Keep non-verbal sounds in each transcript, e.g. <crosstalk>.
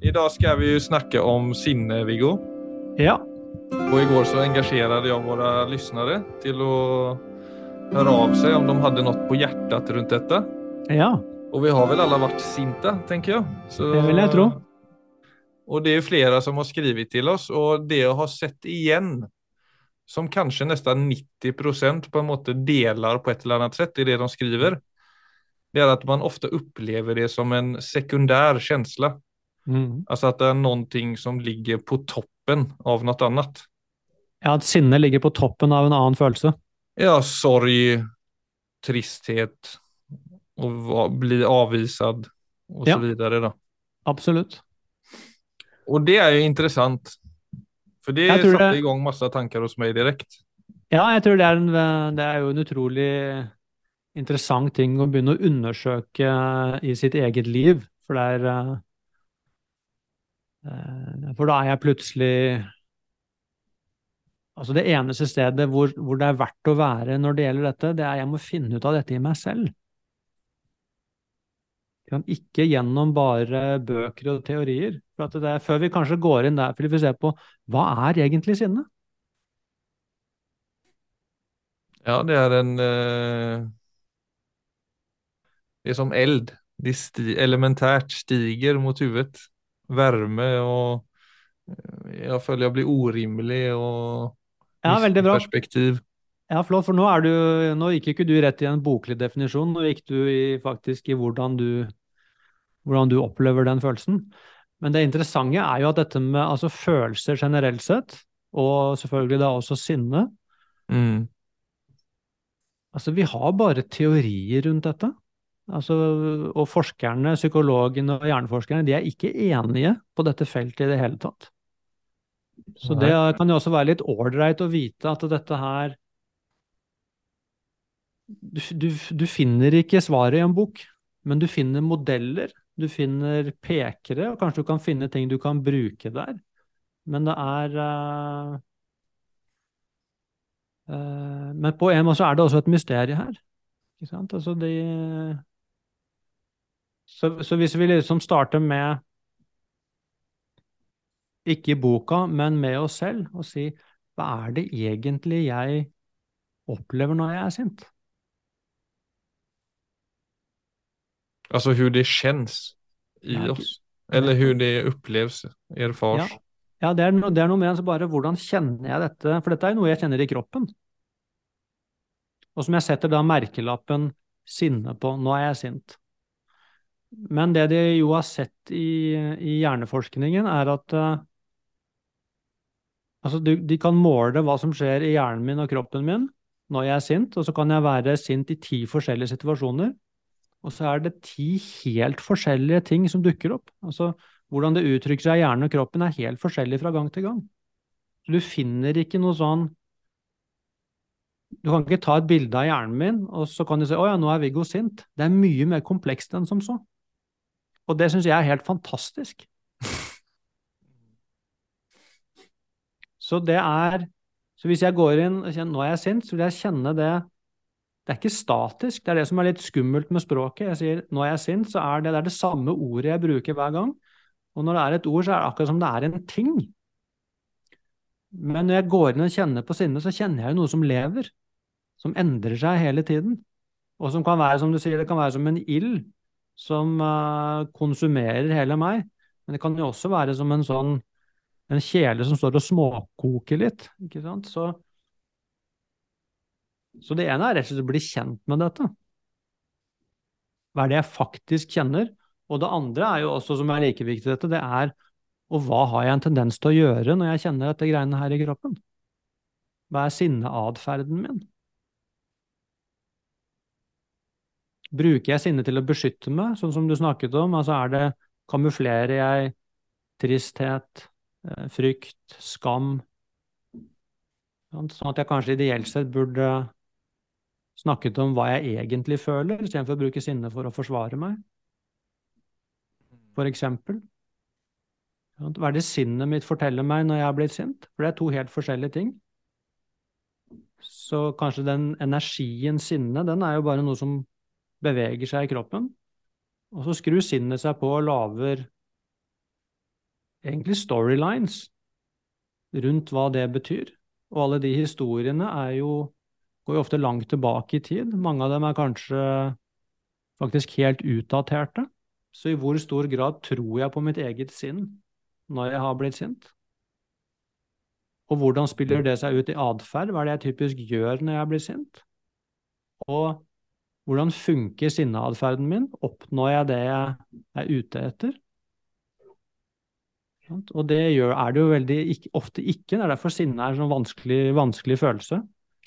I dag skal vi jo snakke om sinne, Viggo. Ja. Og i går så engasjerte jeg våre lyttere til å høre av seg om de hadde noe på hjertet rundt dette. Ja. Og vi har vel alle vært sinte, tenker jeg. Så, Det vil jeg tro. Og det er flere som har skrevet til oss, og det jeg har sett igjen, som kanskje nesten 90 på en måte deler på et eller annet sett i det de skriver, det er at man ofte opplever det som en sekundær følelse. Mm. Altså at det er noe som ligger på toppen av noe annet. ja, at sinne ligger på toppen av en annen følelse. Ja, sorg, tristhet, å bli avvisad og Ja. så videre. Da. Absolutt. Og det er jo interessant. For det satte det- i gang masse tanker hos meg direkte. Ja, jeg tror det er, en, det er jo en utrolig interessant ting å begynne å undersøke i sitt eget liv. For det er eh, eh, For da er jeg plutselig Altså det eneste stedet hvor, hvor det er verdt å være når det gjelder dette, det er jeg må finne ut av dette i meg selv. Ikke gjennom bare bøker og teorier. For er, før vi kanskje går inn der, vil vi se på hva er egentlig sinne? Ja, det er en eh, Det er som eld. De sti elementært stiger mot hodet. Varme og eh, Jeg føler jeg blir urimelig og Ja, veldig bra. perspektiv. Ja, flott, for nå, du, nå gikk ikke du rett i en boklig definisjon, nå gikk du i, faktisk i hvordan du, hvordan du opplever den følelsen. Men det interessante er jo at dette med altså følelser generelt sett, og selvfølgelig da også sinne, Mm. altså vi har bare teorier rundt dette. Altså, og forskerne, psykologene og hjerneforskerne, de er ikke enige på dette feltet i det hele tatt. Så det kan jo også være litt ålreit å vite at dette her du, du, du finner ikke svaret i en bok, men du finner modeller, du finner pekere, og kanskje du kan finne ting du kan bruke der. Men det er uh, uh, Men på en måte så er det også et mysterium her. Ikke sant? Altså de så, så hvis vi liksom starter med ikke i boka, men med oss selv, og si hva er det egentlig jeg opplever når jeg er sint? Altså hvordan det kjennes i Ja, oss. Eller hvordan det oppleves, erfars. Ja. Ja, det er, no, det er noe med altså bare hvordan kjenner jeg dette, for dette er jo noe jeg kjenner i kroppen. Og som jeg setter da merkelappen sinne på. Nå er jeg sint. Men det de jo har sett i, i hjerneforskningen, er at uh, altså du, de kan måle hva som skjer i hjernen min og kroppen min når jeg er sint, og så kan jeg være sint i ti forskjellige situasjoner. Og så er det ti helt forskjellige ting som dukker opp. Altså, hvordan det uttrykker seg i hjernen og kroppen er helt forskjellig fra gang til gang. Så du finner ikke noe sånn Du kan ikke ta et bilde av hjernen min, og så kan du si 'Å ja, nå er Viggo sint'. Det er mye mer komplekst enn som så. Og det syns jeg er helt fantastisk. <laughs> Så det er Så hvis jeg går inn og kjenner 'nå er jeg sint', så vil jeg kjenne det det er ikke statisk, det er det som er litt skummelt med språket. Jeg sier 'nå er jeg sint', så er det, det er det samme ordet jeg bruker hver gang. Og når det er et ord, så er det akkurat som det er en ting. Men når jeg går inn og kjenner på sinne, så kjenner jeg jo noe som lever. Som endrer seg hele tiden. Og som kan være, som du sier, det kan være som en ild som eh, konsumerer hele meg. Men det kan jo også være som en sånn en kjele som står og småkoker litt. ikke sant? Så, så det ene er rett og slett å bli kjent med dette. Hva er det jeg faktisk kjenner? Og det andre er jo også, som er like viktig, dette, det er og hva har jeg en tendens til å gjøre når jeg kjenner dette greiene her i kroppen? Hva er sinneatferden min? Bruker jeg sinne til å beskytte meg, sånn som du snakket om? Altså er det Kamuflerer jeg tristhet, eh, frykt, skam? Sånn at jeg kanskje ideelt sett burde snakket om hva jeg egentlig føler, istedenfor å bruke sinne for å forsvare meg, for eksempel. Hva er det sinnet mitt forteller meg når jeg har blitt sint? For det er to helt forskjellige ting. Så kanskje den energien sinne, den er jo bare noe som beveger seg i kroppen. Og så skrur sinnet seg på og lager egentlig storylines rundt hva det betyr. Og alle de historiene er jo, går jo ofte langt tilbake i tid. Mange av dem er kanskje faktisk helt utdaterte. Så i hvor stor grad tror jeg på mitt eget sinn når jeg har blitt sint? Og hvordan spiller det seg ut i atferd? Hva er det jeg typisk gjør når jeg blir sint? Og hvordan funker sinneatferden min? Oppnår jeg det jeg er ute etter? Og det gjør, er det jo veldig ofte ikke. Det er derfor sinne er en sånn vanskelig, vanskelig følelse.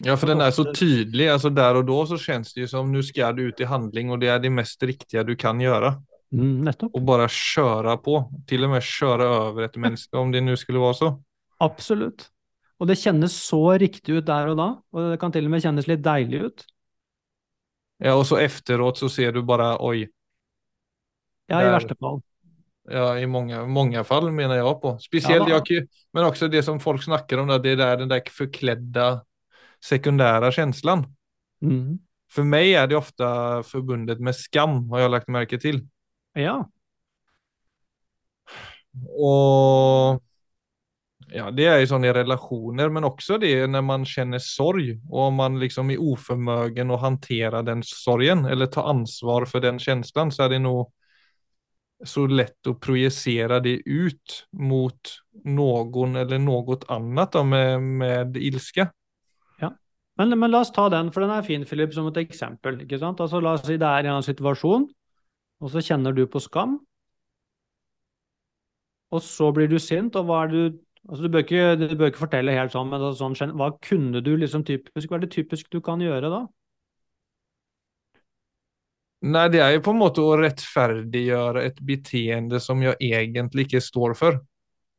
Ja, for den er så tydelig. altså Der og da så kjennes det som nå skal du ut i handling, og det er det mest riktige du kan gjøre. Mm, nettopp. Og bare kjøre på. Til og med kjøre over et menneske, om det nå skulle være så. Absolutt. Og det kjennes så riktig ut der og da, og det kan til og med kjennes litt deilig ut. Ja, og så efteråt så ser du bare oi. Ja, i verste fall. Ja, i mange, mange fall mener jeg på. Spesielt, ja, jeg, men også det som folk snakker om, det er den der forkledde sekundære känslan. Mm. For meg er det ofte forbundet med skam, har jeg lagt merke til. Ja. Og ja, det er jo sånn i relasjoner, men også det når man kjenner sorg, og man liksom er uformøgen å håndtere den sorgen, eller ta ansvar for den følelsen, så er det noe så lett å projisere det ut mot noen eller noe annet da, med, med ilske. Men, men, la oss ta den, for den er fin, Philip, som et eksempel. ikke sant? Altså, La oss si det er en situasjon, og så kjenner du på skam. Og så blir du sint, og hva er du altså Du bør ikke, du bør ikke fortelle helt sånn, men sånn, hva kunne du liksom typisk, hva er det typisk du kan gjøre da? Nei, det er jo på en måte å rettferdiggjøre et beteende som jeg egentlig ikke står for.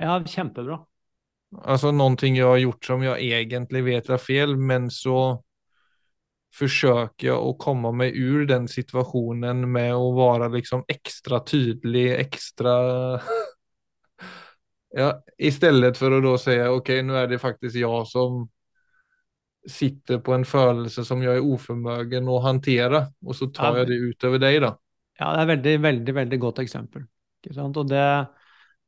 Ja, kjempebra. Altså noen ting jeg har gjort som jeg egentlig vet er fel, men så forsøker jeg å komme meg ur den situasjonen med å være liksom ekstra tydelig, extra... <laughs> ja, istället för att då säga okej, okay, nu är det faktiskt jag som sitter på en følelse som jeg er oförmögen å håndtere, og så tar jeg det utover deg, da. Ja, det er veldig, veldig, veldig godt eksempel. Og det,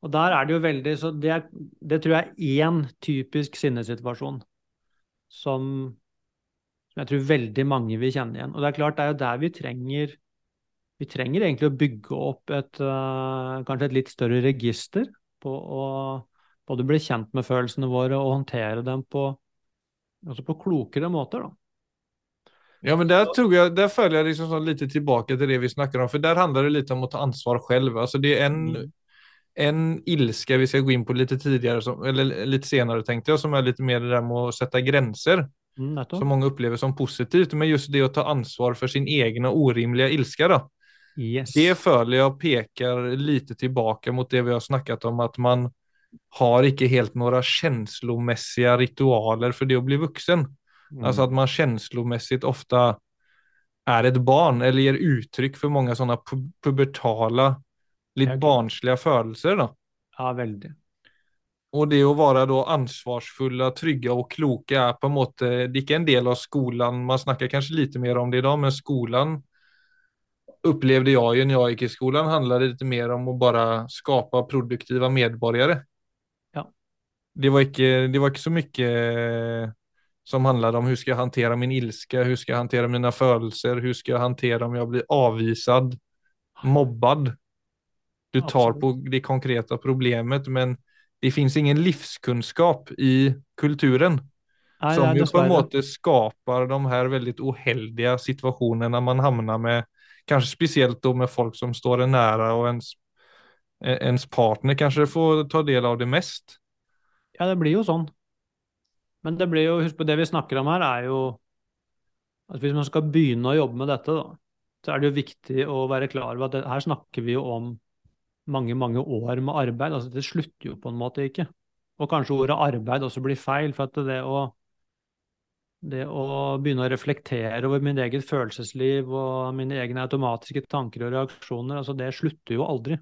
og der er det jo veldig Så det, det tror jeg er én typisk sinnesituasjon som, som, jeg tror veldig mange vil kjenne igjen. Og det er klart, det er jo der vi trenger Vi trenger egentlig å bygge opp et uh, kanskje et litt større register på å både bli kjent med følelsene våre og håndtere dem på, altså på klokere måter. da. Ja, men der, tror jeg, der føler jeg liksom sånn litt tilbake til det vi snakker om. For der handler det litt om å ta ansvar selv. Altså, det er en mm en ilske vi skal gå inn på litt tidligere, som, eller litt senere, tenkte jeg, som er litt mer det der med å sette grenser. Mm, som mange opplever som positivt, men just det å ta ansvar for sin egna orimliga ilske. då. Yes. Det føler jeg peker litt tilbake mot det vi har snakket om, at man har ikke helt noen følelsesmessige ritualer for det å bli voksen. Mm. Altså at man følelsesmessig ofte er et barn eller gir uttrykk for mange sånne pu pubertale, litt barnslige følelser. da. Ja, veldig. Og det å være da ansvarsfulle, trygge og kloke er på en måte Det er ikke en del av skolen. Man snakker kanskje litt mer om det i dag, men skolen opplevde jeg jo når jeg gikk i skolen, handlade litt mer om å bare skapa produktiva medborgare. Ja. Det var ikke, det var ikke så mye som handlade om hvordan skal jag hantera min ilske, hvordan skal jag hantera mine følelser, hvordan skal jag hantera om jeg blir avvisad, mobbad. Du tar Absolut. på det konkreta problemet, men det finns ingen livskunskap i kulturen. Nei, som jo på en måte skaper de her veldig uheldige situasjonene man havner med, kanskje spesielt med folk som står en nære, og ens, ens partner kanskje får ta del av det mest. Ja, det blir jo sånn. Men det blir jo, husk på det vi snakker om her, er jo at hvis man skal begynne å jobbe med dette, da, så er det jo viktig å være klar over at det, her snakker vi jo om mange, mange år med arbeid. Altså, det slutter jo på en måte ikke. Og kanskje ordet arbeid også blir feil. For at det å, det å begynne å reflektere over min eget følelsesliv og mine egne automatiske tanker og reaksjoner, altså det slutter jo aldri.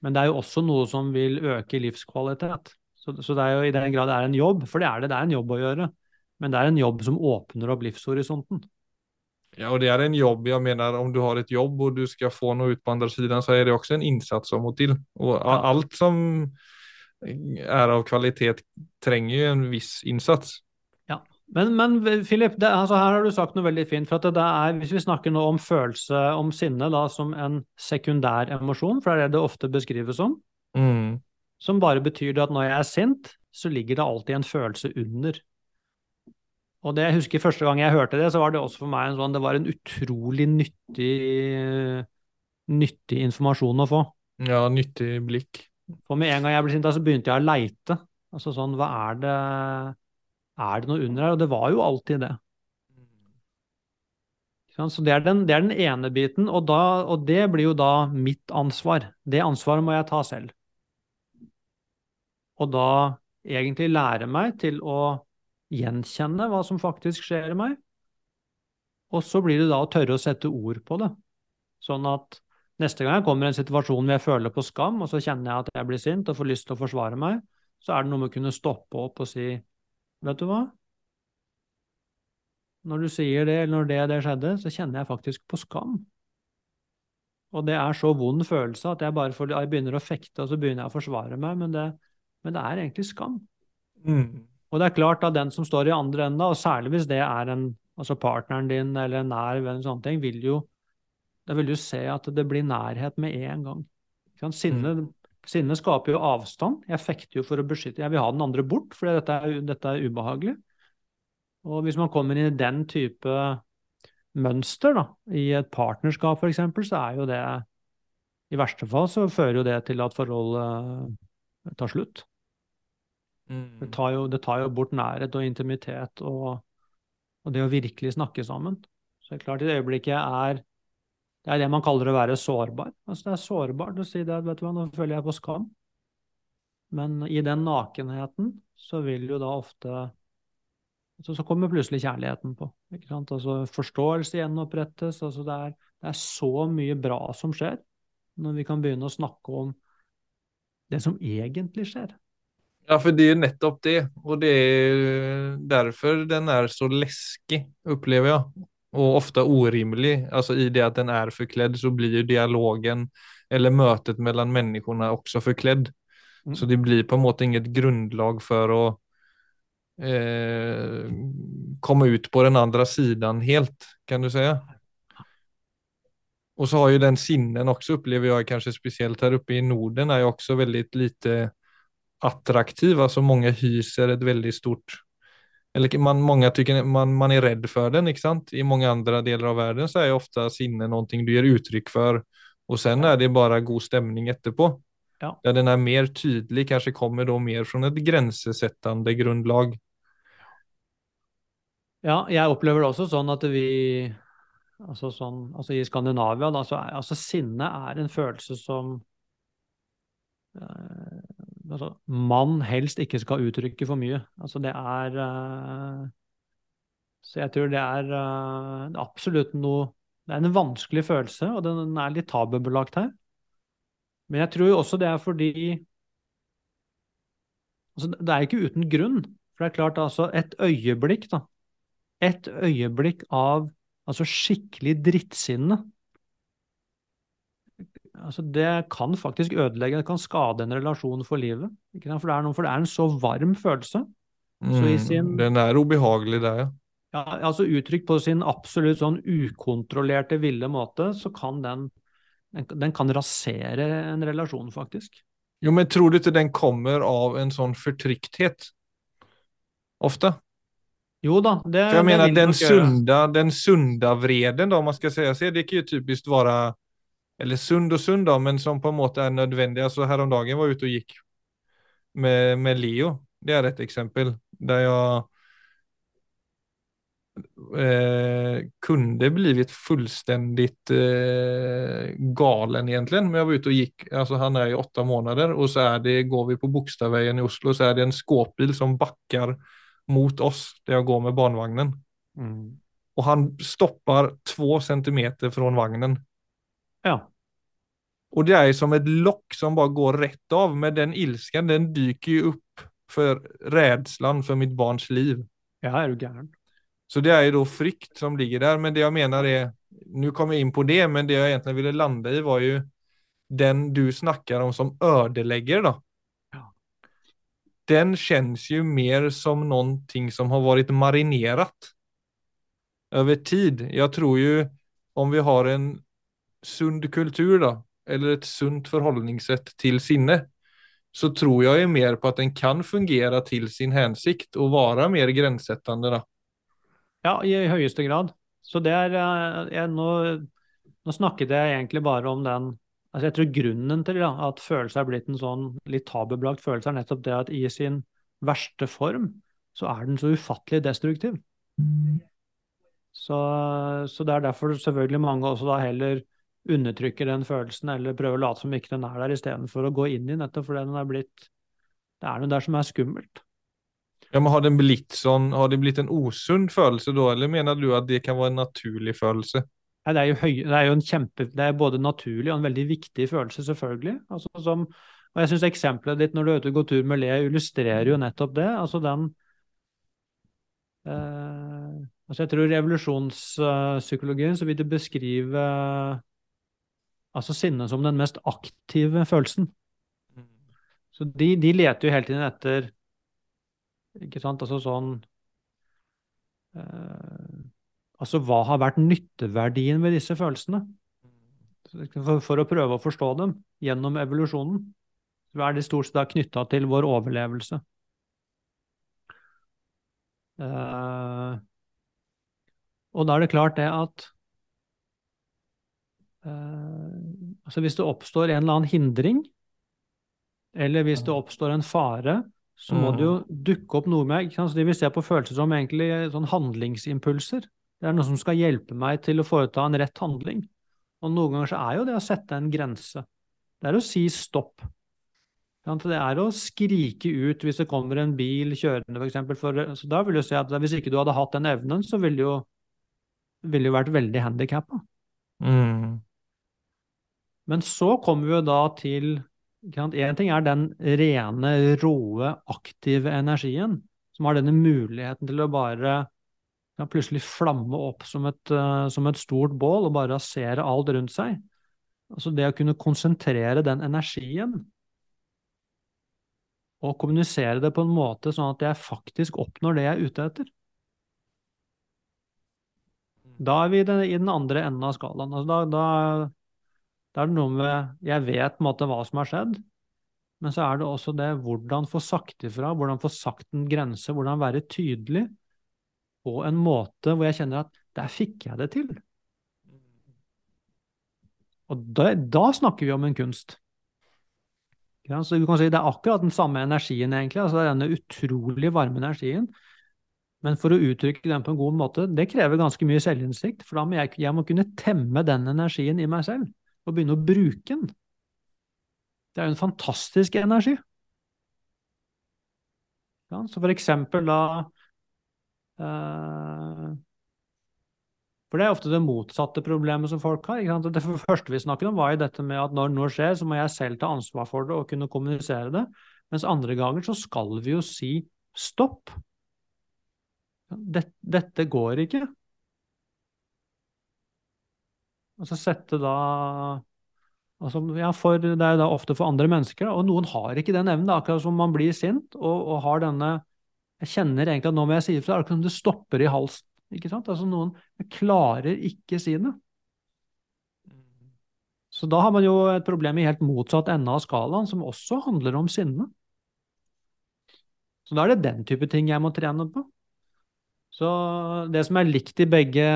Men det er jo også noe som vil øke livskvalitet. Så, så det er jo i den grad det er en jobb, for det er det, det er en jobb å gjøre. Men det er en jobb som åpner opp livshorisonten. Ja, og det er en jobb. Jeg mener, om du har et jobb og du skal få noe ut på andre siden, så er det også en innsats som må til. Og alt som er av kvalitet trenger jo en viss insats. Men, men Philip, det, altså, her har du sagt noe veldig fint. for at det, det er, Hvis vi snakker nå om følelse, om sinne da, som en sekundær emosjon, for det er det det ofte beskrives som, Mm. som bare betyr det at når jeg er sint, så ligger det alltid en følelse under. Og det jeg husker første gang jeg hørte det, så var det også for meg en sånn, det var en utrolig nyttig, nyttig informasjon å få. Ja, nyttig blikk. For med en gang jeg ble sint, da, så begynte jeg å leite. Altså sånn, hva er det Er det noe under her? Og det var jo alltid det. Så det er, den, det er den ene biten, og, da, og det blir jo da mitt ansvar. Det ansvaret må jeg ta selv. Og da egentlig lære meg til å gjenkjenne hva som faktisk skjer i meg. Og så blir det da å tørre å sette ord på det. Sånn at neste gang jeg kommer i en situasjon hvor jeg føler på skam, og så kjenner jeg at jeg blir sint og får lyst til å forsvare meg, så er det noe med å kunne stoppe opp og si Vet du hva? Når du sier det, eller når det, det skjedde, så kjenner jeg faktisk på skam. Og det er så vond følelse at jeg bare får, jeg begynner å fekte, og så begynner jeg å forsvare meg, men det, men det er egentlig skam. Mm. Og det er klart at den som står i andre enda, og særlig hvis det er en, altså partneren din eller en nær venn, sånne ting, vil jo, da vil du se at det blir nærhet med en gang. Sinne sant? Sinne, skaper jo avstand. Jeg fekter jo for å beskytte, jeg vil ha den andre bort, for dette dette er ubehagelig. Og hvis man kommer inn i den type mønster, da, i et partnerskap eksempel, så er jo det, i verste fall så fører jo det til at forholdet tar slutt. Det Mm. tar, jo, det tar jo bort nærhet og intimitet og, og det å virkelig snakke sammen. Så det er klart, i det øyeblikket jeg er Det er det man kaller å være sårbar. Altså Det er sårbart å si det, vet du hva, nå føler jeg på skam. Men i den nakenheten så vil jo da ofte så, så kommer plutselig kjærligheten på. ikke sant? Altså Forståelse gjenopprettes. altså det er, det er så mye bra som skjer når vi kan begynne å snakke om det som egentlig skjer. Ja, for det er nettopp det. Og det er derfor den er så leskig, opplever jeg. Og ofte urimelig. Altså I det at den er forkledd, så blir jo dialogen eller møtet mellom menneskene også forkledd. Mm. Så det blir på en måte inget grunnlag for å eh, komme ut på den andre siden helt, kan du si. Og så har jo den sinnen også, opplever jeg kanskje spesielt her oppe i Norden, er jo også veldig lite attraktiv. Altså mange hyser et veldig stort eller man, mange tycker man, man er redd for den, ikke sant? I mange andre deler av verden så jo ofte sinne noe du gir uttrykk for, og sen er det bare god stemning etterpå. Ja. Der den er mer tydelig, kanskje kommer da mer fra et grensesettende grunnlag. Ja, jeg opplever det også sånn at vi Altså, sånn, altså i Skandinavia, da, så er altså sinne er en følelse som eh, altså, man helst ikke skal uttrykke for mye. Altså det er uh, Så jeg tror det er uh, absolutt noe Det er en vanskelig følelse, og den er litt tabubelagt her. Men jeg tror også det er fordi altså, Det er ikke uten grunn. For det er klart, altså, et øyeblikk, da. Et øyeblikk av altså skikkelig drittsinne. Altså det kan faktisk ødelegge, det kan skade en relasjon for livet. For, det noe, for det er en så varm følelse. Så i Mm, sin- Den er ubehagelig det, ja. Ja, altså Uttrykt på sin absolutt sånn ukontrollerte, ville måte, så kan den, den, den kan rasere en relasjon, faktisk. Jo, men tror du ikke den kommer av en sånn fortrykthet? Ofte. Jo da, det, For Jeg vil den sunda, den sunda vreden da, om man skal si det, det kan jo typisk vara, eller sund og sund da, men som på en måte er nødvendig. Altså, her om dagen var jeg ute og gikk med, med Leo. Det er et eksempel der jeg eh, kunde blivit fullstendig eh, galen egentligen. Men jag var ute och gick, alltså han är i åtta månader och så är det, går vi på Bogstadvägen i Oslo så är det en skåpbil som backar mot oss där jag går med barnvagnen. Mm. Och han stoppar två centimeter från vagnen. Ja. Och det är som ett lock som bara går rätt av. Men den ilskan den dyker ju upp för rädslan för mitt barns liv. ja, er du gæren? Så det er jo da frykt som ligger der, men det jeg mener er Nå kom jeg inn på det, men det jeg egentlig ville lande i, var jo den du snakker om som ødelegger, da. Den kjennes jo mer som noe som har vært marinert over tid. Jeg tror jo om vi har en sunn kultur, da, eller et sunt forholdningssett til sinne, så tror jeg jo mer på at den kan fungere til sin hensikt og være mer grensesettende. da. Ja, i høyeste grad. Så det er eh, jeg, nå, nå, snakket jeg egentlig bare om den altså Jeg tror grunnen til da, at følelser er blitt en sånn litt tabubelagt følelse, er nettopp det at i sin verste form så er den så ufattelig destruktiv. Så, så det er derfor selvfølgelig mange også da heller undertrykker den følelsen eller prøver å late som ikke den er der, istedenfor å gå inn i nettopp fordi den er blitt Det er noe der som er skummelt. Ja, men Har det blitt sånn, har det blitt en usunn følelse da, eller mener du at det kan være en naturlig følelse? Nei, det, er jo høy, det er jo en kjempe, det er både naturlig og en veldig viktig følelse, selvfølgelig. Altså, som, og jeg syns eksempelet ditt når du er ute og går tur med Le, illustrerer jo nettopp det. Altså den eh, altså Jeg tror revolusjonspsykologien så vil det beskrive altså sinne som den mest aktive følelsen. Mm. Så de, de leter jo hele tiden etter ikke sant? Altså sånn eh, Altså hva har vært nytteverdien ved disse følelsene? For, for, å prøve å forstå dem gjennom evolusjonen. Så er de stort sett knytta til vår overlevelse. Eh, og da er det klart det at altså Hvis det oppstår en eller annen hindring, eller hvis det oppstår en fare, så må det jo mm. dukke opp noe med ikke sant? Så De vil se på følelser som egentlig sånn handlingsimpulser. Det er noe som skal hjelpe meg til å foreta en rett handling. Og noen ganger så er jo det å sette en grense. Det er å si stopp. Det er å skrike ut hvis det kommer en bil kjørende, f.eks. Så da vil du si at hvis ikke du hadde hatt den evnen, så ville du jo, ville jo vært veldig handikappa. Mm. Men så kommer vi jo da til Én ting er den rene, råe, aktive energien, som har denne muligheten til å bare ja, plutselig flamme opp som et, uh, som et, stort bål og bare rasere alt rundt seg. Altså det å kunne konsentrere den energien og kommunisere det på en måte sånn at jeg faktisk oppnår det jeg er ute etter. Da er vi i den andre enden av skalaen. Altså da, da, da er det noe med Jeg vet på en måte hva som har skjedd, men så er det også det hvordan få sagt ifra, hvordan få sagt en grense, hvordan være tydelig på en måte hvor jeg kjenner at der fikk jeg det til. Og da, da snakker vi om en kunst. Ja, så du kan si Det er akkurat den samme energien, egentlig. altså Denne utrolig varme energien. Men for å uttrykke den på en god måte, det krever ganske mye selvinnsikt. For da må jeg, jeg må kunne temme den energien i meg selv og begynne å bruke den. Det er jo en fantastisk energi. Ja, så for eksempel da eh, For det er ofte det motsatte problemet som folk har. Det første vi snakket om, var jo dette med at når noe skjer, så må jeg selv ta ansvar for det og kunne kommunisere det. Mens andre ganger så skal vi jo si stopp. Dette, dette går ikke. Og så sette da altså, ja, for, Det er da ofte for andre mennesker, og noen har ikke den evnen. Akkurat som man blir sint og, og, har denne Jeg kjenner egentlig at nå må jeg si ifra. Akkurat som det stopper i halsen. ikke sant? Altså Noen klarer ikke si det. Så da har man jo et problem i helt motsatt ende av skalaen, som også handler om sinne. Så da er det den type ting jeg må trene på. Så det som er likt i begge,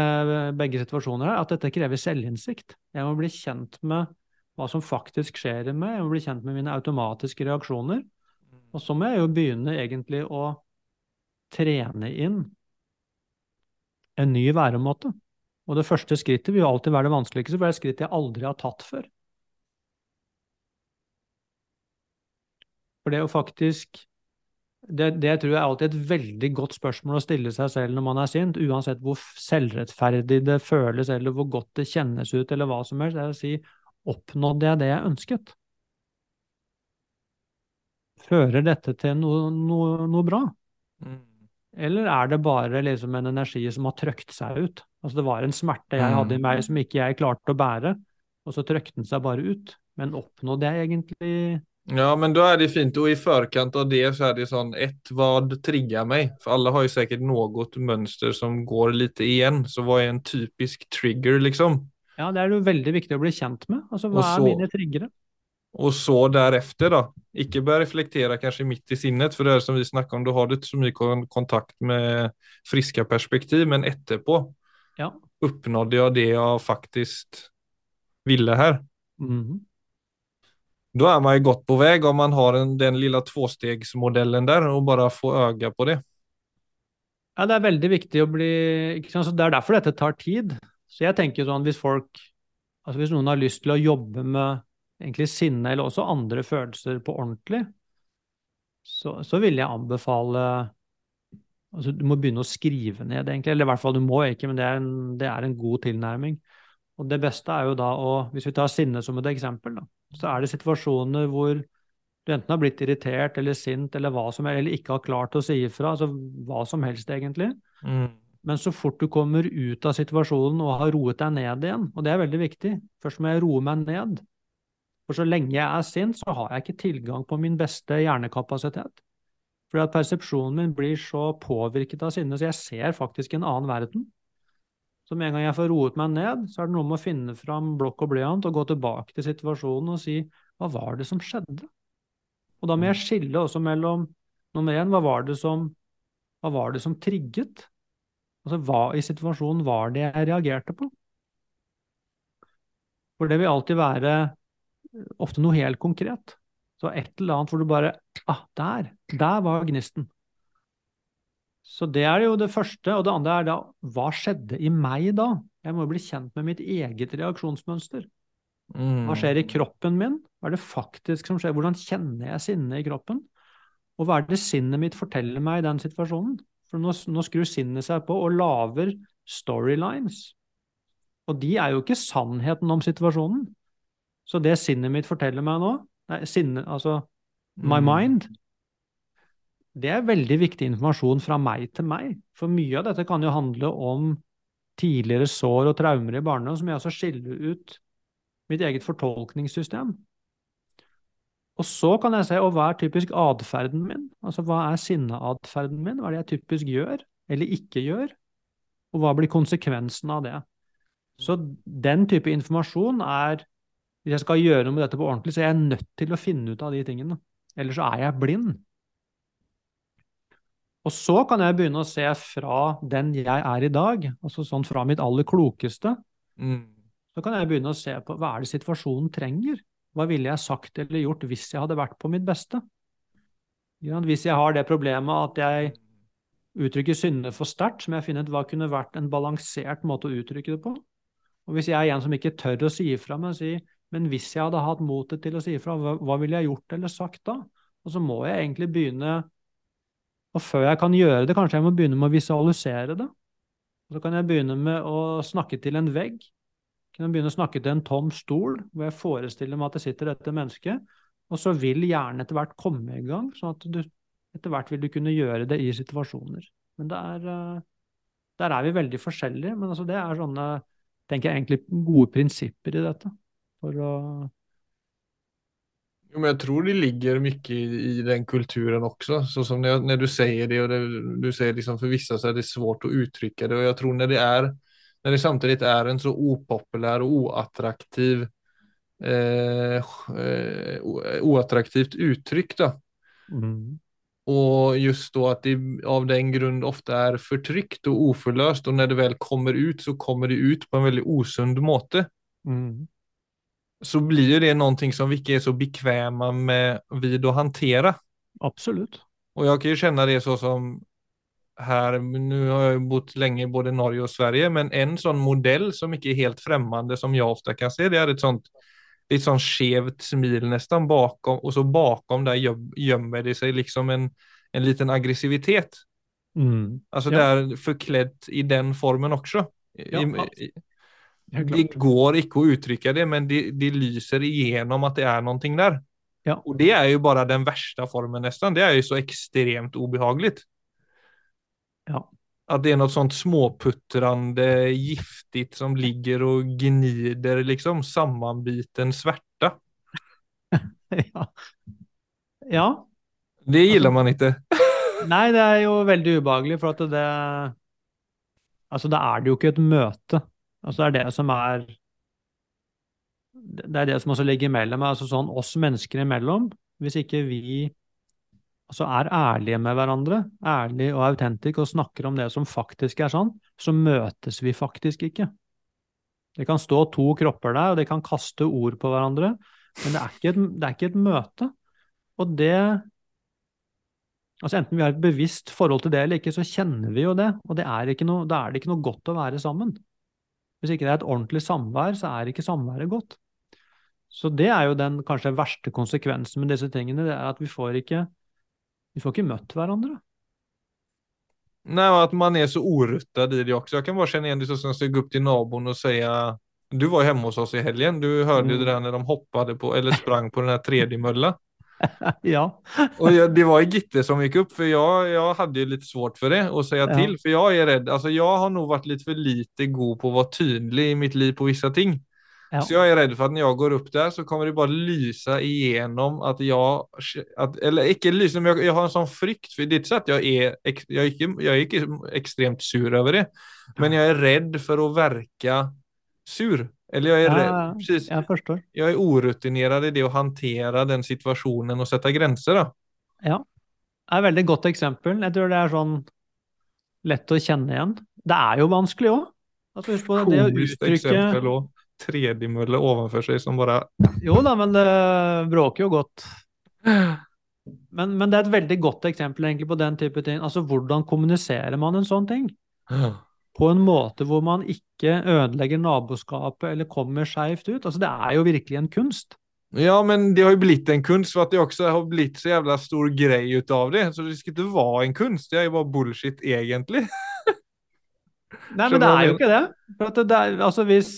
begge situasjoner, er at dette krever selvinnsikt. Jeg må bli kjent med hva som faktisk skjer i meg, jeg må bli kjent med mine automatiske reaksjoner. Og så må jeg jo begynne egentlig å trene inn en ny væremåte. Og det første skrittet vil jo alltid være det vanskeligste, for det er et skritt jeg aldri har tatt før. For det å faktisk det, det, tror jeg er alltid et veldig godt spørsmål å stille seg selv når man er sint, uansett hvor selvrettferdig det føles, eller hvor godt det kjennes ut, eller hva som helst. Det er å si oppnådde jeg det jeg ønsket? Fører dette til noe, noe, noe bra? Mm. Eller er det bare liksom en energi som har trøkt seg ut? Altså det var en smerte jeg hadde i meg Mm. som ikke jeg klarte å bære, og så trøkte den seg bare ut. Men oppnådde jeg egentlig Ja, men da er det fint. Og i forkant av det så er det sånn ett, hva trigger meg? For alle har jo sikkert noe mønster som går litt igjen. Så hva er en typisk trigger, liksom? Ja, det er jo veldig viktig å bli kjent med. Altså hva så, er mine triggere? Og så deretter, da, ikke bare reflektere kanskje midt i sinnet, for det er som vi snakket om, du har ikke så mye kontakt med friske perspektiv, men etterpå, Ja. oppnådde jeg det jeg faktisk ville her. Mhm. Da er man jo godt på vei, om man har en, den lille tvåstegsmodellen der, og bare få øye på det. Ja, det er veldig viktig å bli Det er derfor dette tar tid. Så jeg tenker sånn hvis folk Altså hvis noen har lyst til å jobbe med egentlig sinne eller også andre følelser på ordentlig, så, så vil jeg anbefale Altså du må begynne å skrive ned, egentlig. Eller i hvert fall du må ikke, men det er en, det er en god tilnærming. Og det beste er jo da å Hvis vi tar sinne som et eksempel, da, så er det situasjoner hvor du enten har blitt irritert eller sint eller hva som helst, eller ikke har klart å si ifra, altså hva som helst egentlig. Men så fort du kommer ut av situasjonen og har roet deg ned igjen, og det er veldig viktig, først må jeg roe meg ned. For så lenge jeg er sint, så har jeg ikke tilgang på min beste hjernekapasitet. Fordi at persepsjonen min blir så påvirket av sinne, så jeg ser faktisk en annen verden. Så med en gang jeg får roet meg ned, så er det noe med å finne fram blokk og blyant og gå tilbake til situasjonen og si hva var det som skjedde? Og da må jeg skille også mellom nummer én, hva var det som, hva var det som trigget? Altså hva i situasjonen var det jeg reagerte på? For det vil alltid være eh, ofte noe helt konkret. Så et eller annet hvor du bare Ah, der! Der var gnisten. Så det er jo det første. Og det andre er da hva skjedde i meg da? Jeg må jo bli kjent med mitt eget reaksjonsmønster. Hva skjer i kroppen min? Hva er det faktisk som skjer? Hvordan kjenner jeg sinnet i kroppen? Og hva er det sinnet mitt forteller meg i den situasjonen? For nå, nå skrur sinnet seg på og lager storylines. Og de er jo ikke sannheten om situasjonen. Så det sinnet mitt forteller meg nå, nei, sinne, altså my mind, det er veldig viktig informasjon fra meg til meg. For mye av dette kan jo handle om tidligere sår og traumer i barndommen, som jeg også skiller ut mitt eget fortolkningssystem. Og så kan jeg se og hva er typisk atferden min? Altså hva er sinneatferden min? Hva er det jeg typisk gjør, eller ikke gjør? Og hva blir konsekvensen av det? Så den type informasjon er Hvis jeg skal gjøre noe med dette på ordentlig, så er jeg nødt til å finne ut av de tingene. Ellers så er jeg blind. Og så kan jeg begynne å se fra den jeg er i dag, altså sånn fra mitt aller klokeste, Mm. så kan jeg begynne å se på hva er det situasjonen trenger? Hva ville jeg sagt eller gjort hvis jeg hadde vært på mitt beste? Hvis jeg har det problemet at jeg uttrykker synder for sterkt, så må jeg finne ut hva kunne vært en balansert måte å uttrykke det på. Og hvis jeg er en som ikke tør å si ifra, men si men hvis jeg hadde hatt motet til å si ifra, hva, hva ville jeg gjort eller sagt da? Og så må jeg egentlig begynne Og før jeg kan gjøre det, kanskje jeg må begynne med å visualisere det. Og så kan jeg begynne med å snakke til en vegg. Jeg Kan begynne å snakke til en tom stol, hvor jeg forestiller meg at det sitter dette mennesket. Og så vil hjernen etter hvert komme i gang, sånn at du etter hvert vil du kunne gjøre det i situasjoner. Men er eh, Der er vi veldig forskjellige, men altså det er sånne tenker jeg egentlig gode prinsipper i dette. For å Jo, men jeg tror det ligger mye i, i den kulturen også. Så som när, när du säger det och det, du säger liksom för vissa så är det svårt att uttrycka det. Och jag tror när det är, när det samtidigt är en så opopulär och oattraktiv eh, eh, o- oattraktivt uttryck då. mm. Och just då att det av den grund ofta är förtryckt och oförlöst och när det väl kommer ut så kommer det ut på en väldigt osund måte. Mm. Så blir ju det någonting som vi ikke är så bekväma med vid att hantera. Absolut. Och jag kan ju känna det så som här, nu har jag ju bott länge i både Norge och Sverige, men en sån modell som inte är helt främmande som jag ofta kan se, det är ett sånt ett sånt skevt smil nästan bakom och så bakom där göm- gömmer det sig liksom en, en liten aggressivitet. Mm. Alltså Ja. det är förklädd i den formen också. Ja, I, det går ikke å uttrykke det, men det, det lyser igjennom at det er noe der. Ja. Og det er jo bare den verste formen nesten. Det er jo så ekstremt ubehagelig. Ja. At det er noe sånt småputtrande, giftigt som ligger og gnider liksom Sammenbiten smerte. <laughs> ja. ja. Det liker man ikke. <laughs> Nei, det er jo veldig ubehagelig, for at det Altså, da er det jo ikke et møte. Altså, det er det som er Det er det som også ligger imellom, altså sånn oss mennesker imellom. Hvis ikke vi altså er ærlige med hverandre, ærlige og autentiske og snakker om det som faktisk er sånn, så møtes vi faktisk ikke. Det kan stå to kropper der, og de kan kaste ord på hverandre, men det er ikke et, er ikke et møte. Og det Altså Enten vi har et bevisst forhold til det eller ikke, så kjenner vi jo det. Og det er noe, da er det ikke noe godt å være sammen. Hvis ikke det er et ordentlig samvær, så er ikke samværet godt. Så det er jo den kanskje verste konsekvensen med disse tingene, det er at vi får ikke, vi får ikke møtt hverandre. Nei, og at man er så oruttet i det også. Jeg kan bare kjenne igjen det sånn som å gå opp til naboen og si Du var hjemme hos oss i helgen. Du hørte mm. det der når de hoppet på, eller sprang på den her tredje mølla. <laughs> ja. och jag, det var Gitte som gick upp för jag, jag hade ju lite svårt för det att säga ja. till för jag är rädd, alltså jag har nog varit lite för lite god på att vara tydlig i mitt liv på vissa ting. Ja. Så jag är rädd för att när jag går upp där så kommer det bara lysa igenom att jag, att, eller icke lysa, men jag, jag, har en sån frykt för det är inte så att jag är, jag är, inte, jag är extremt sur över det, men jag är rädd för att verka sur. Eller jag är ja, precis. Jag förstår. Jag är orutinerad i det att hantera den situationen och sätta gränser. Då. Ja, det er et veldig godt eksempel. Jeg tror det er sånn lett å kjenne igjen. Det er jo vanskelig òg. Altså, husk på det, det å uttrykke. Tredimølle ovenfor seg som bare Jo da, men det bråker jo godt. Men, men, det er et veldig godt eksempel egentlig på den type ting. Altså, hvordan kommuniserer man en sånn ting? På en måte hvor man ikke ødelegger naboskapet eller kommer skeivt ut. Altså, det er jo virkelig en kunst. Ja, men det har jo blitt en kunst for at det også har blitt så jævla stor greie ut av det. Så det skal ikke være en kunst, det er jo bare bullshit, egentlig. <laughs> Nei, men det er jo ikke det. For det er, altså hvis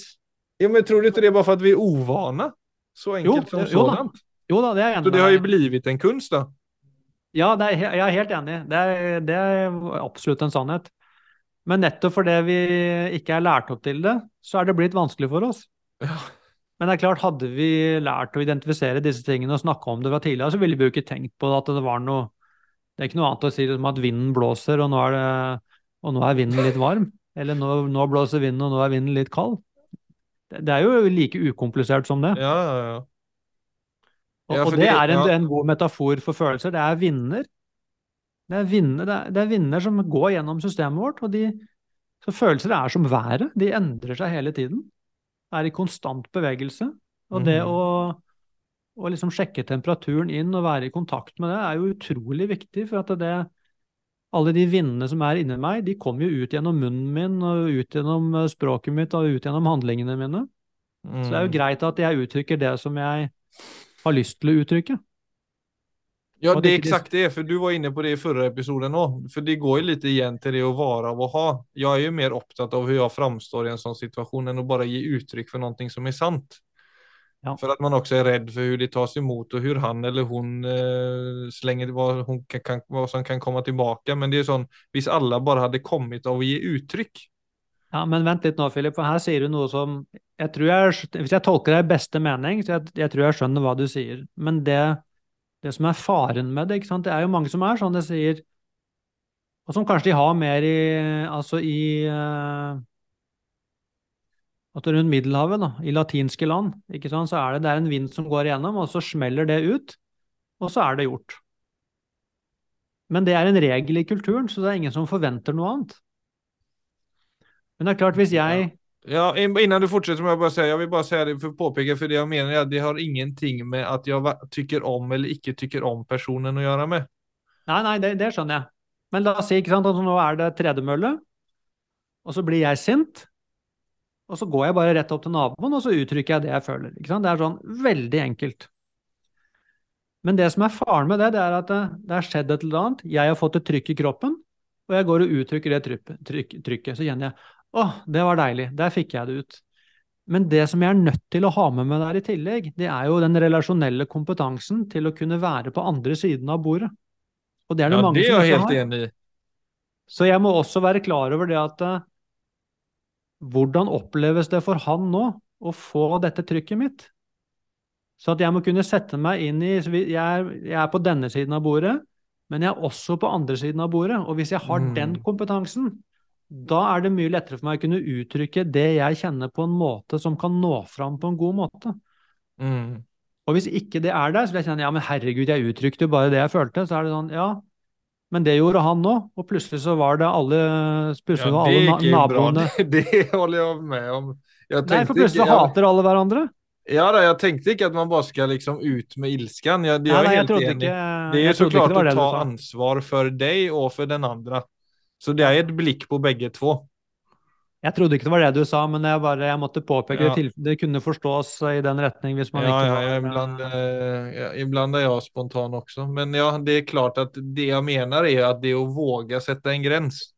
Ja, men tror du ikke det er bare for at vi er uvane? Så enkelt jo, som jo, sådant. Jo da, det er enig Så det har jo blitt en kunst, da? Ja, er, jeg er helt enig. Det er, det er absolutt en sannhet. Men nettopp fordi vi ikke er lært opp til det, så er det blitt vanskelig for oss. Ja. Men det er klart, hadde vi lært å identifisere disse tingene og snakke om det fra tidligere, så ville vi jo ikke tenkt på at det var noe Det er ikke noe annet å si som at vinden blåser, og nå er, det, og nå er vinden litt varm. Eller nå, nå, blåser vinden, og nå er vinden litt kald. Det, det er jo like ukomplisert som det. Ja, ja, ja. Og, og det er en, en, god metafor for følelser. Det er vinder det er, vinder, det, er, vinder, som går gjennom systemet vårt, og de, så følelser er som været. De endrer seg hele tiden. Er i konstant bevegelse. Og det mm. å, å liksom sjekke temperaturen inn og være i kontakt med det, er jo utrolig viktig. For at det, alle de vindene som er inni meg, de kommer jo ut gjennom munnen min, og ut gjennom eh, språket mitt og ut gjennom handlingene mine. Mm. Så det er jo mm. greit at jeg uttrykker det som jeg har lyst til å uttrykke. Ja, det är exakt det, för du var inne på det i förra episoden också. För det går ju lite igen till det att vara och ha. Jag är ju mer opptatt av hur jag framstår i en sån situation än att bara ge uttryck för någonting som är sant. Ja. För att man också är rädd för hur det tas emot och hur han eller hon eh, slänger vad, hon kan, kan, vad som kan komma tillbaka. Men det är sånn, hvis alla bara hade kommit av att ge uttryck. Ja, men vent litt nå, Filip, for her sier du noe som jeg tror jeg, Hvis jeg tolker deg i beste mening, så jeg, jeg tror jeg skjønner hva du sier. Men det det som er faren med det. ikke sant? Det er jo mange som er sånn det sier Og som kanskje de har mer i Altså i uh, at Rundt Middelhavet, da, i latinske land, ikke sant, så er det, det er en vind som går igjennom, og så smeller det ut, og så er det gjort. Men det er en regel i kulturen, så det er ingen som forventer noe annet. Men det er klart, hvis jeg Ja, innan du fortsätter må jag bara säga, jag vill bara säga det för att påpeka, för det jag menar är att det har ingenting med att jag tycker om eller ikke tycker om personen å gjøre med. Nei, nei, det, det skjønner jeg. Men la oss si ikke sant, at nå er det tredemølle, og så blir jeg sint. Og så går jeg bare rett opp til naboen, og så uttrykker jeg det jeg føler. Det er sånn veldig enkelt. Men det som er faren med det, det er at det, det har skjedd et eller annet. Jeg har fått et trykk i kroppen, og jeg går og uttrykker det trykk, trykket. Så kjenner jeg å, det var deilig. Der fikk jeg det ut. Men det som jeg er nødt til å ha med meg der i tillegg, det er jo den relasjonelle kompetansen til å kunne være på andre siden av bordet. Og det er det ja, mange det som ikke har. Enig. Så jeg må også være klar over det at eh, hvordan oppleves det for han nå å få dette trykket mitt? Så at jeg må kunne sette meg inn i Jeg er, jeg er på denne siden av bordet, men jeg er også på andre siden av bordet. Og hvis jeg har Mm. den kompetansen, da er det mye lettere for meg å kunne uttrykke det jeg kjenner på en måte som kan nå fram på en god måte. Mm. Og hvis ikke det er der, så vil jeg kjenne ja, men herregud, jeg uttrykte jo bare det jeg følte. Så er det sånn, ja, men det gjorde han nå. Og plutselig så var det alle, plutselig Ja, det alle bra. naboene Det, <laughs> det holder jeg med om. Jeg Nei, for plutselig plutselig jag, hater alle hverandre. ja, da, jeg tenkte ikke at man bare skal liksom ut med ilskan. Jeg, jeg, jag nei, jeg helt enig. ikke Det er jeg så klart å ta ansvar for deg og for den andre. Så det er et blikk på begge to. Jeg trodde ikke det var det du sa, men jeg, bare, jeg måtte påpeke Ja. det. Det kunne forstås i den retning hvis man Ja, ikke ja, var ja, ibland, eh, ibland er jeg spontan også. Men ja, det er klart at det jeg mener er at det å våge sette en grense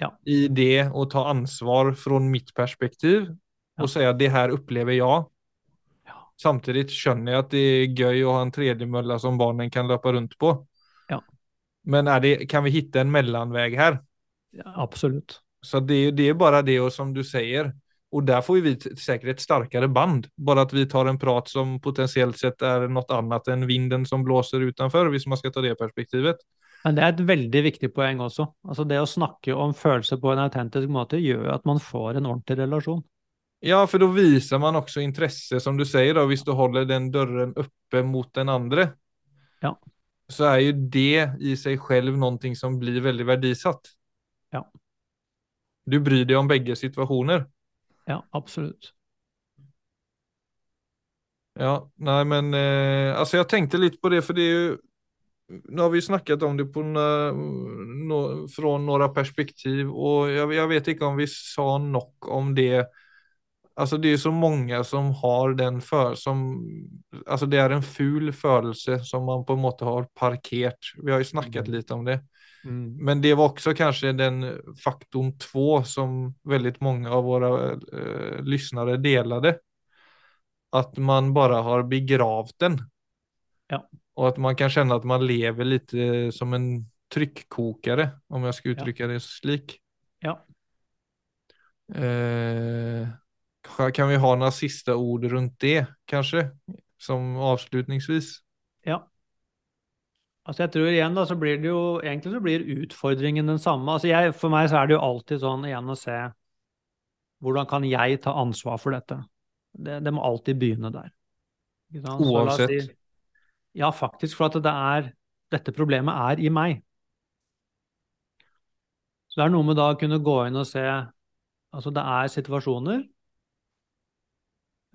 Ja. i det å ta ansvar fra mitt perspektiv Ja. og si at det her opplever jeg. Ja. Samtidig skjønner jeg at det er gøy å ha en tredjemølle som barnen kan løpe rundt på. Men det, kan vi finne en mellomvei her? Ja, absolutt. Så det, det er bare det og som du sier, og der får vi sikkert et sterkere band. Bare at vi tar en prat som potensielt sett er noe annet enn vinden som blåser utenfor, hvis man skal ta det perspektivet. Men det er et veldig viktig poeng også. Altså Det å snakke om følelser på en autentisk måte gjør at man får en ordentlig relasjon. Ja, for da viser man også interesse, som du sier, da, hvis du holder den døren oppe mot den andre. Ja. Så är ju det i sig själv någonting som blir väldigt verdisatt Ja. Du bryr dig om begge situationer. Ja, absolutt. Ja, nej men eh, alltså jag tänkte lite på det för det är ju nu har vi snackat om det på no, nå- från några perspektiv och jag, jag vet ikke om vi sa nok om det. Alltså det är så mange som har den för som alltså det er en ful følelse som man på en måte har parkert. Vi har jo snakket Mm. lite om det. Men det var også kanskje den faktorn två som veldig mange av våre eh, lyssnare delade. At man bare har begravt den. Ja. Og at man kan kjenne at man lever litt som en trykkokare, om jeg skal uttrykke Ja. uttrycka det slik. Ja. Eh, kan vi ha noen siste ord rundt det, kanskje? Som avslutningsvis. Ja. Altså jeg tror igjen da, så blir det jo, Egentlig så blir utfordringen den samme. Altså jeg, For meg så er det jo alltid sånn igjen å se hvordan kan jeg ta ansvar for dette. Det, det må alltid begynne der. Oavsett. Si, ja, faktisk. For at det er, dette problemet er i meg. Så det er noe med da å kunne gå inn og se Altså det er situasjoner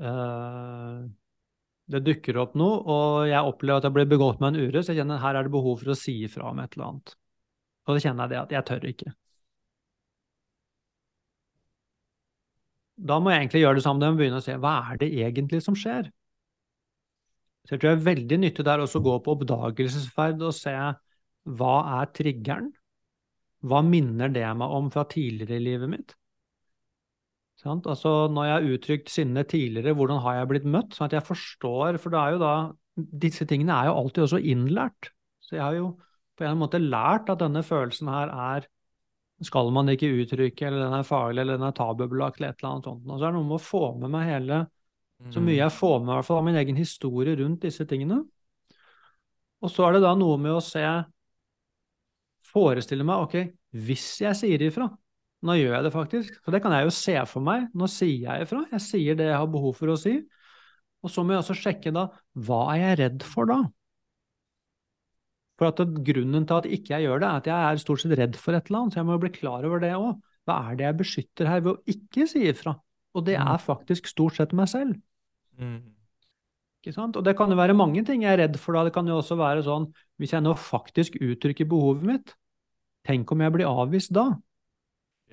eh, det dukker opp noe, og jeg opplever at jeg blir begått med en urett, så jeg kjenner her er det behov for å si ifra om et eller annet. Og så kjenner jeg det at jeg tør ikke. Da må jeg egentlig gjøre det samme, og begynne å se hva er det egentlig som skjer. Så jeg tror det er veldig nyttig der også å gå på oppdagelsesferd og se hva er triggeren? Hva minner det meg om fra tidligere i livet mitt? Altså, når jeg har uttrykt sinne tidligere, hvordan har jeg blitt møtt? Sånn at jeg forstår, for det er jo da Disse tingene er jo alltid også innlært. Så jeg har jo på en måte lært at denne følelsen her er skal man ikke uttrykke, eller den er farlig, eller den er tabubelagt, eller et eller annet sånt. Og så er det noe med å få med meg hele Så mye jeg får med i hvert fall av min egen historie rundt disse tingene. Og så er det da noe med å se Forestille meg, ok, hvis jeg sier ifra Nå gjør jeg det faktisk, så det kan jeg jo se for meg. Nå sier jeg ifra. Jeg sier det jeg har behov for å si. Og så må jeg også sjekke da, hva er jeg redd for da? For at grunnen til at ikke jeg gjør det, er at jeg er stort sett redd for et eller annet, så jeg må jo bli klar over det òg. Hva er det jeg beskytter her ved å ikke si ifra? Og det Mm. er faktisk stort sett meg selv. Mm. Ikke sant? Og det kan jo være mange ting jeg er redd for da. Det kan jo også være sånn, hvis jeg nå faktisk uttrykker behovet mitt, tenk om jeg blir avvist da?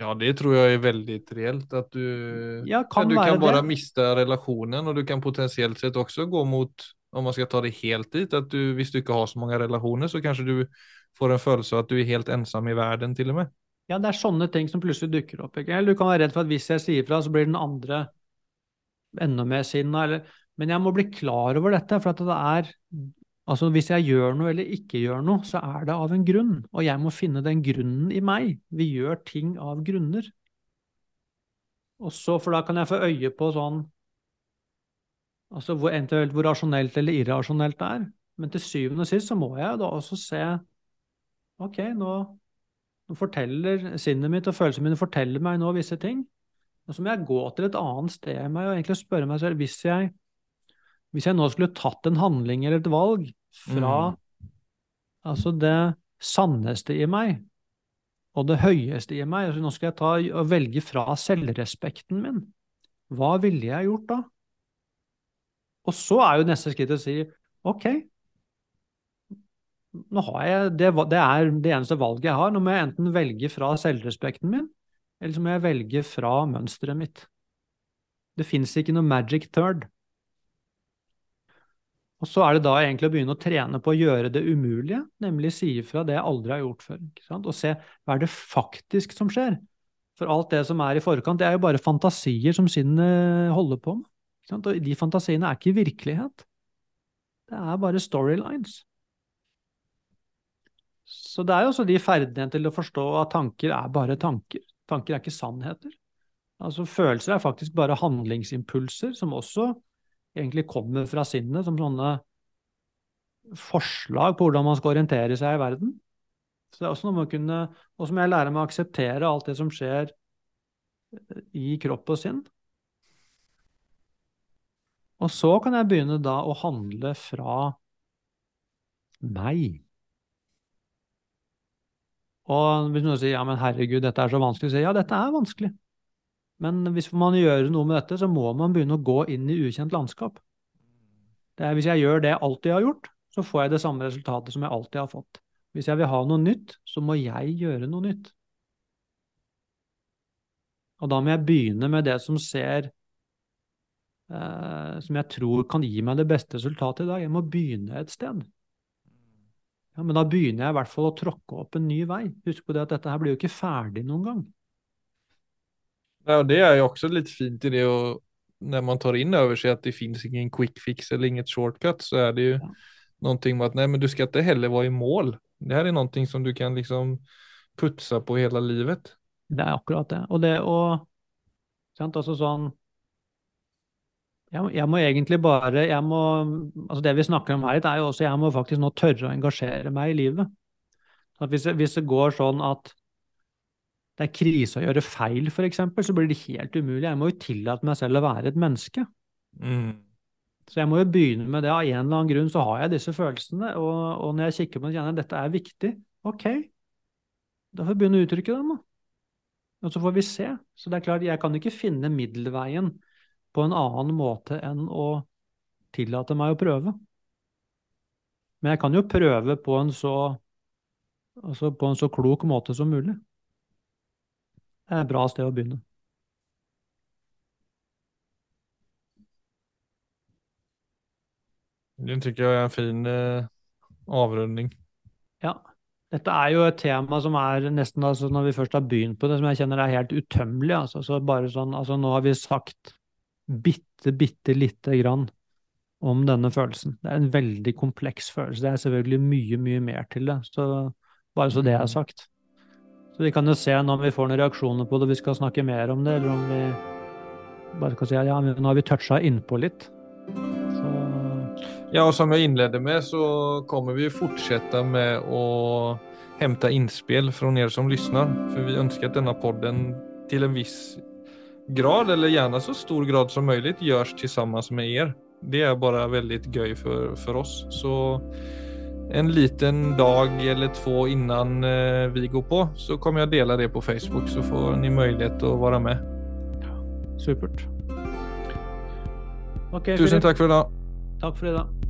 Ja, det tror jeg er veldig reelt. At du, Ja, kan du kan bare det. miste relasjonen, og du kan potensielt sett også gå mot, om man skal ta det helt dit, at du, hvis du ikke har så mange relasjoner, så kanskje du får en følelse av at du er helt ensom i verden, til og med. Ja, det er sånne ting som plutselig dukker opp. Ikke? Eller du kan være redd for at hvis jeg sier fra, så blir den andre enda mer sinna. Eller... Men jeg må bli klar over dette, for at det er Altså hvis jeg gjør noe eller ikke gjør noe, så er det av en grunn, og jeg må finne den grunnen i meg. Vi gjør ting av grunner. Og så, for da kan jeg få øye på sånn Altså hvor, hvor rasjonelt eller irrasjonelt det er. Men til syvende og sist så må jeg da også se Ok, nå, nå forteller sinnet mitt og følelsene mine forteller meg nå visse ting. Og så må jeg gå til et annet sted i meg og egentlig spørre meg selv hvis jeg, hvis jeg nå skulle tatt en handling eller et valg fra mm. altså det sanneste i meg og det høyeste i meg, altså nå skal jeg ta og velge fra selvrespekten min, hva ville jeg gjort da? Og så er jo neste skritt å si ok, nå har jeg, det, det, er det eneste valget jeg har. Nå må jeg enten velge fra selvrespekten min, eller så må jeg velge fra mønsteret mitt. Det fins ikke noe magic third. Og så er det da egentlig å begynne å trene på å gjøre det umulige, nemlig si ifra det jeg aldri har gjort før, og se hva er det faktisk som skjer. For alt det som er i forkant, det er jo bare fantasier som sinnet holder på med. Og de fantasiene er ikke virkelighet. Det er bare storylines. Så det er jo også de ferdighetene til å forstå at tanker er bare tanker. Tanker er ikke sannheter. Altså Følelser er faktisk bare handlingsimpulser, som også egentlig kommer fra sinnet, som sånne forslag på hvordan man skal orientere seg i verden. Så det er også noe med å kunne, Og så må jeg lære meg å akseptere alt det som skjer i kropp og sinn. Og så kan jeg begynne da å handle fra meg. Og hvis noen sier ja, men herregud, dette er så vanskelig, så sier jeg ja, dette er vanskelig. Men hvis man gjør noe med dette, så må man begynne å gå inn i ukjent landskap. Er, hvis jeg gjør det jeg alltid har gjort, så får jeg det samme resultatet som jeg alltid har fått. Hvis jeg vil ha noe nytt, så må jeg gjøre noe nytt. Og da må jeg begynne med det som ser eh, Som jeg tror kan gi meg det beste resultatet i dag. Jeg må begynne et sted. Ja, men da begynner jeg i hvert fall å tråkke opp en ny vei. Husk på det at dette her blir jo ikke ferdig noen gang. Ja, det er jo også litt fint i det å Når man tar inn over seg at det finnes ingen quick fix eller inget shortcut, så er det jo ja. noe med at nei, men du skal ikke heller være i mål. Det her er noe som du kan liksom putse på hele livet. Det er akkurat det. Og det å sant, altså sånn jeg, jeg, må egentlig bare jeg må, altså Det vi snakker om her, er jo også jeg må faktisk nå tørre å engasjere meg i livet. Hvis, hvis, det går sånn at det er krise å gjøre feil, f.eks., så blir det helt umulig. Jeg må jo tillate meg selv å være et menneske. Mm. Så jeg må jo begynne med det. Av en eller annen grunn så har jeg disse følelsene, og, og når jeg kikker på det, kjenner jeg at dette er viktig. Ok, da får jeg begynne å uttrykke dem, da. Og så får vi se. Så det er klart, jeg kan ikke finne middelveien på en annen måte enn å tillate meg å prøve. Men jeg kan jo prøve på en så, altså på en så klok måte som mulig. Er et bra sted å begynne. Den syns jeg er en fin eh, avrunding. Ja. Dette er jo et tema som er nesten altså Når vi først har begynt på det, som jeg kjenner er helt utømmelig. Altså, så bare sånn, altså Nå har vi sagt bitte, bitte lite grann om denne følelsen. Det er en veldig kompleks følelse. Det er selvfølgelig mye, mye mer til det. Så bare så det er mm. sagt. Så vi kan jo se om vi får noen reaksjoner på det, vi skal snakke mer om det, eller om vi bare skal si ja, nå har vi toucha innpå litt. Så... Ja, og som jeg innleder med, så kommer vi fortsette med å hente innspill fra dere som lytter. For vi ønsker at denne podden til en viss grad, eller gjerne så stor grad som mulig, gjøres sammen med dere. Det er bare veldig gøy for, for oss. Så en liten dag eller två innan eh, vi går på så kommer jeg dela det på Facebook så får ni möjlighet å være med. Supert. Okay, Tusen takk for i dag. Takk for i dag.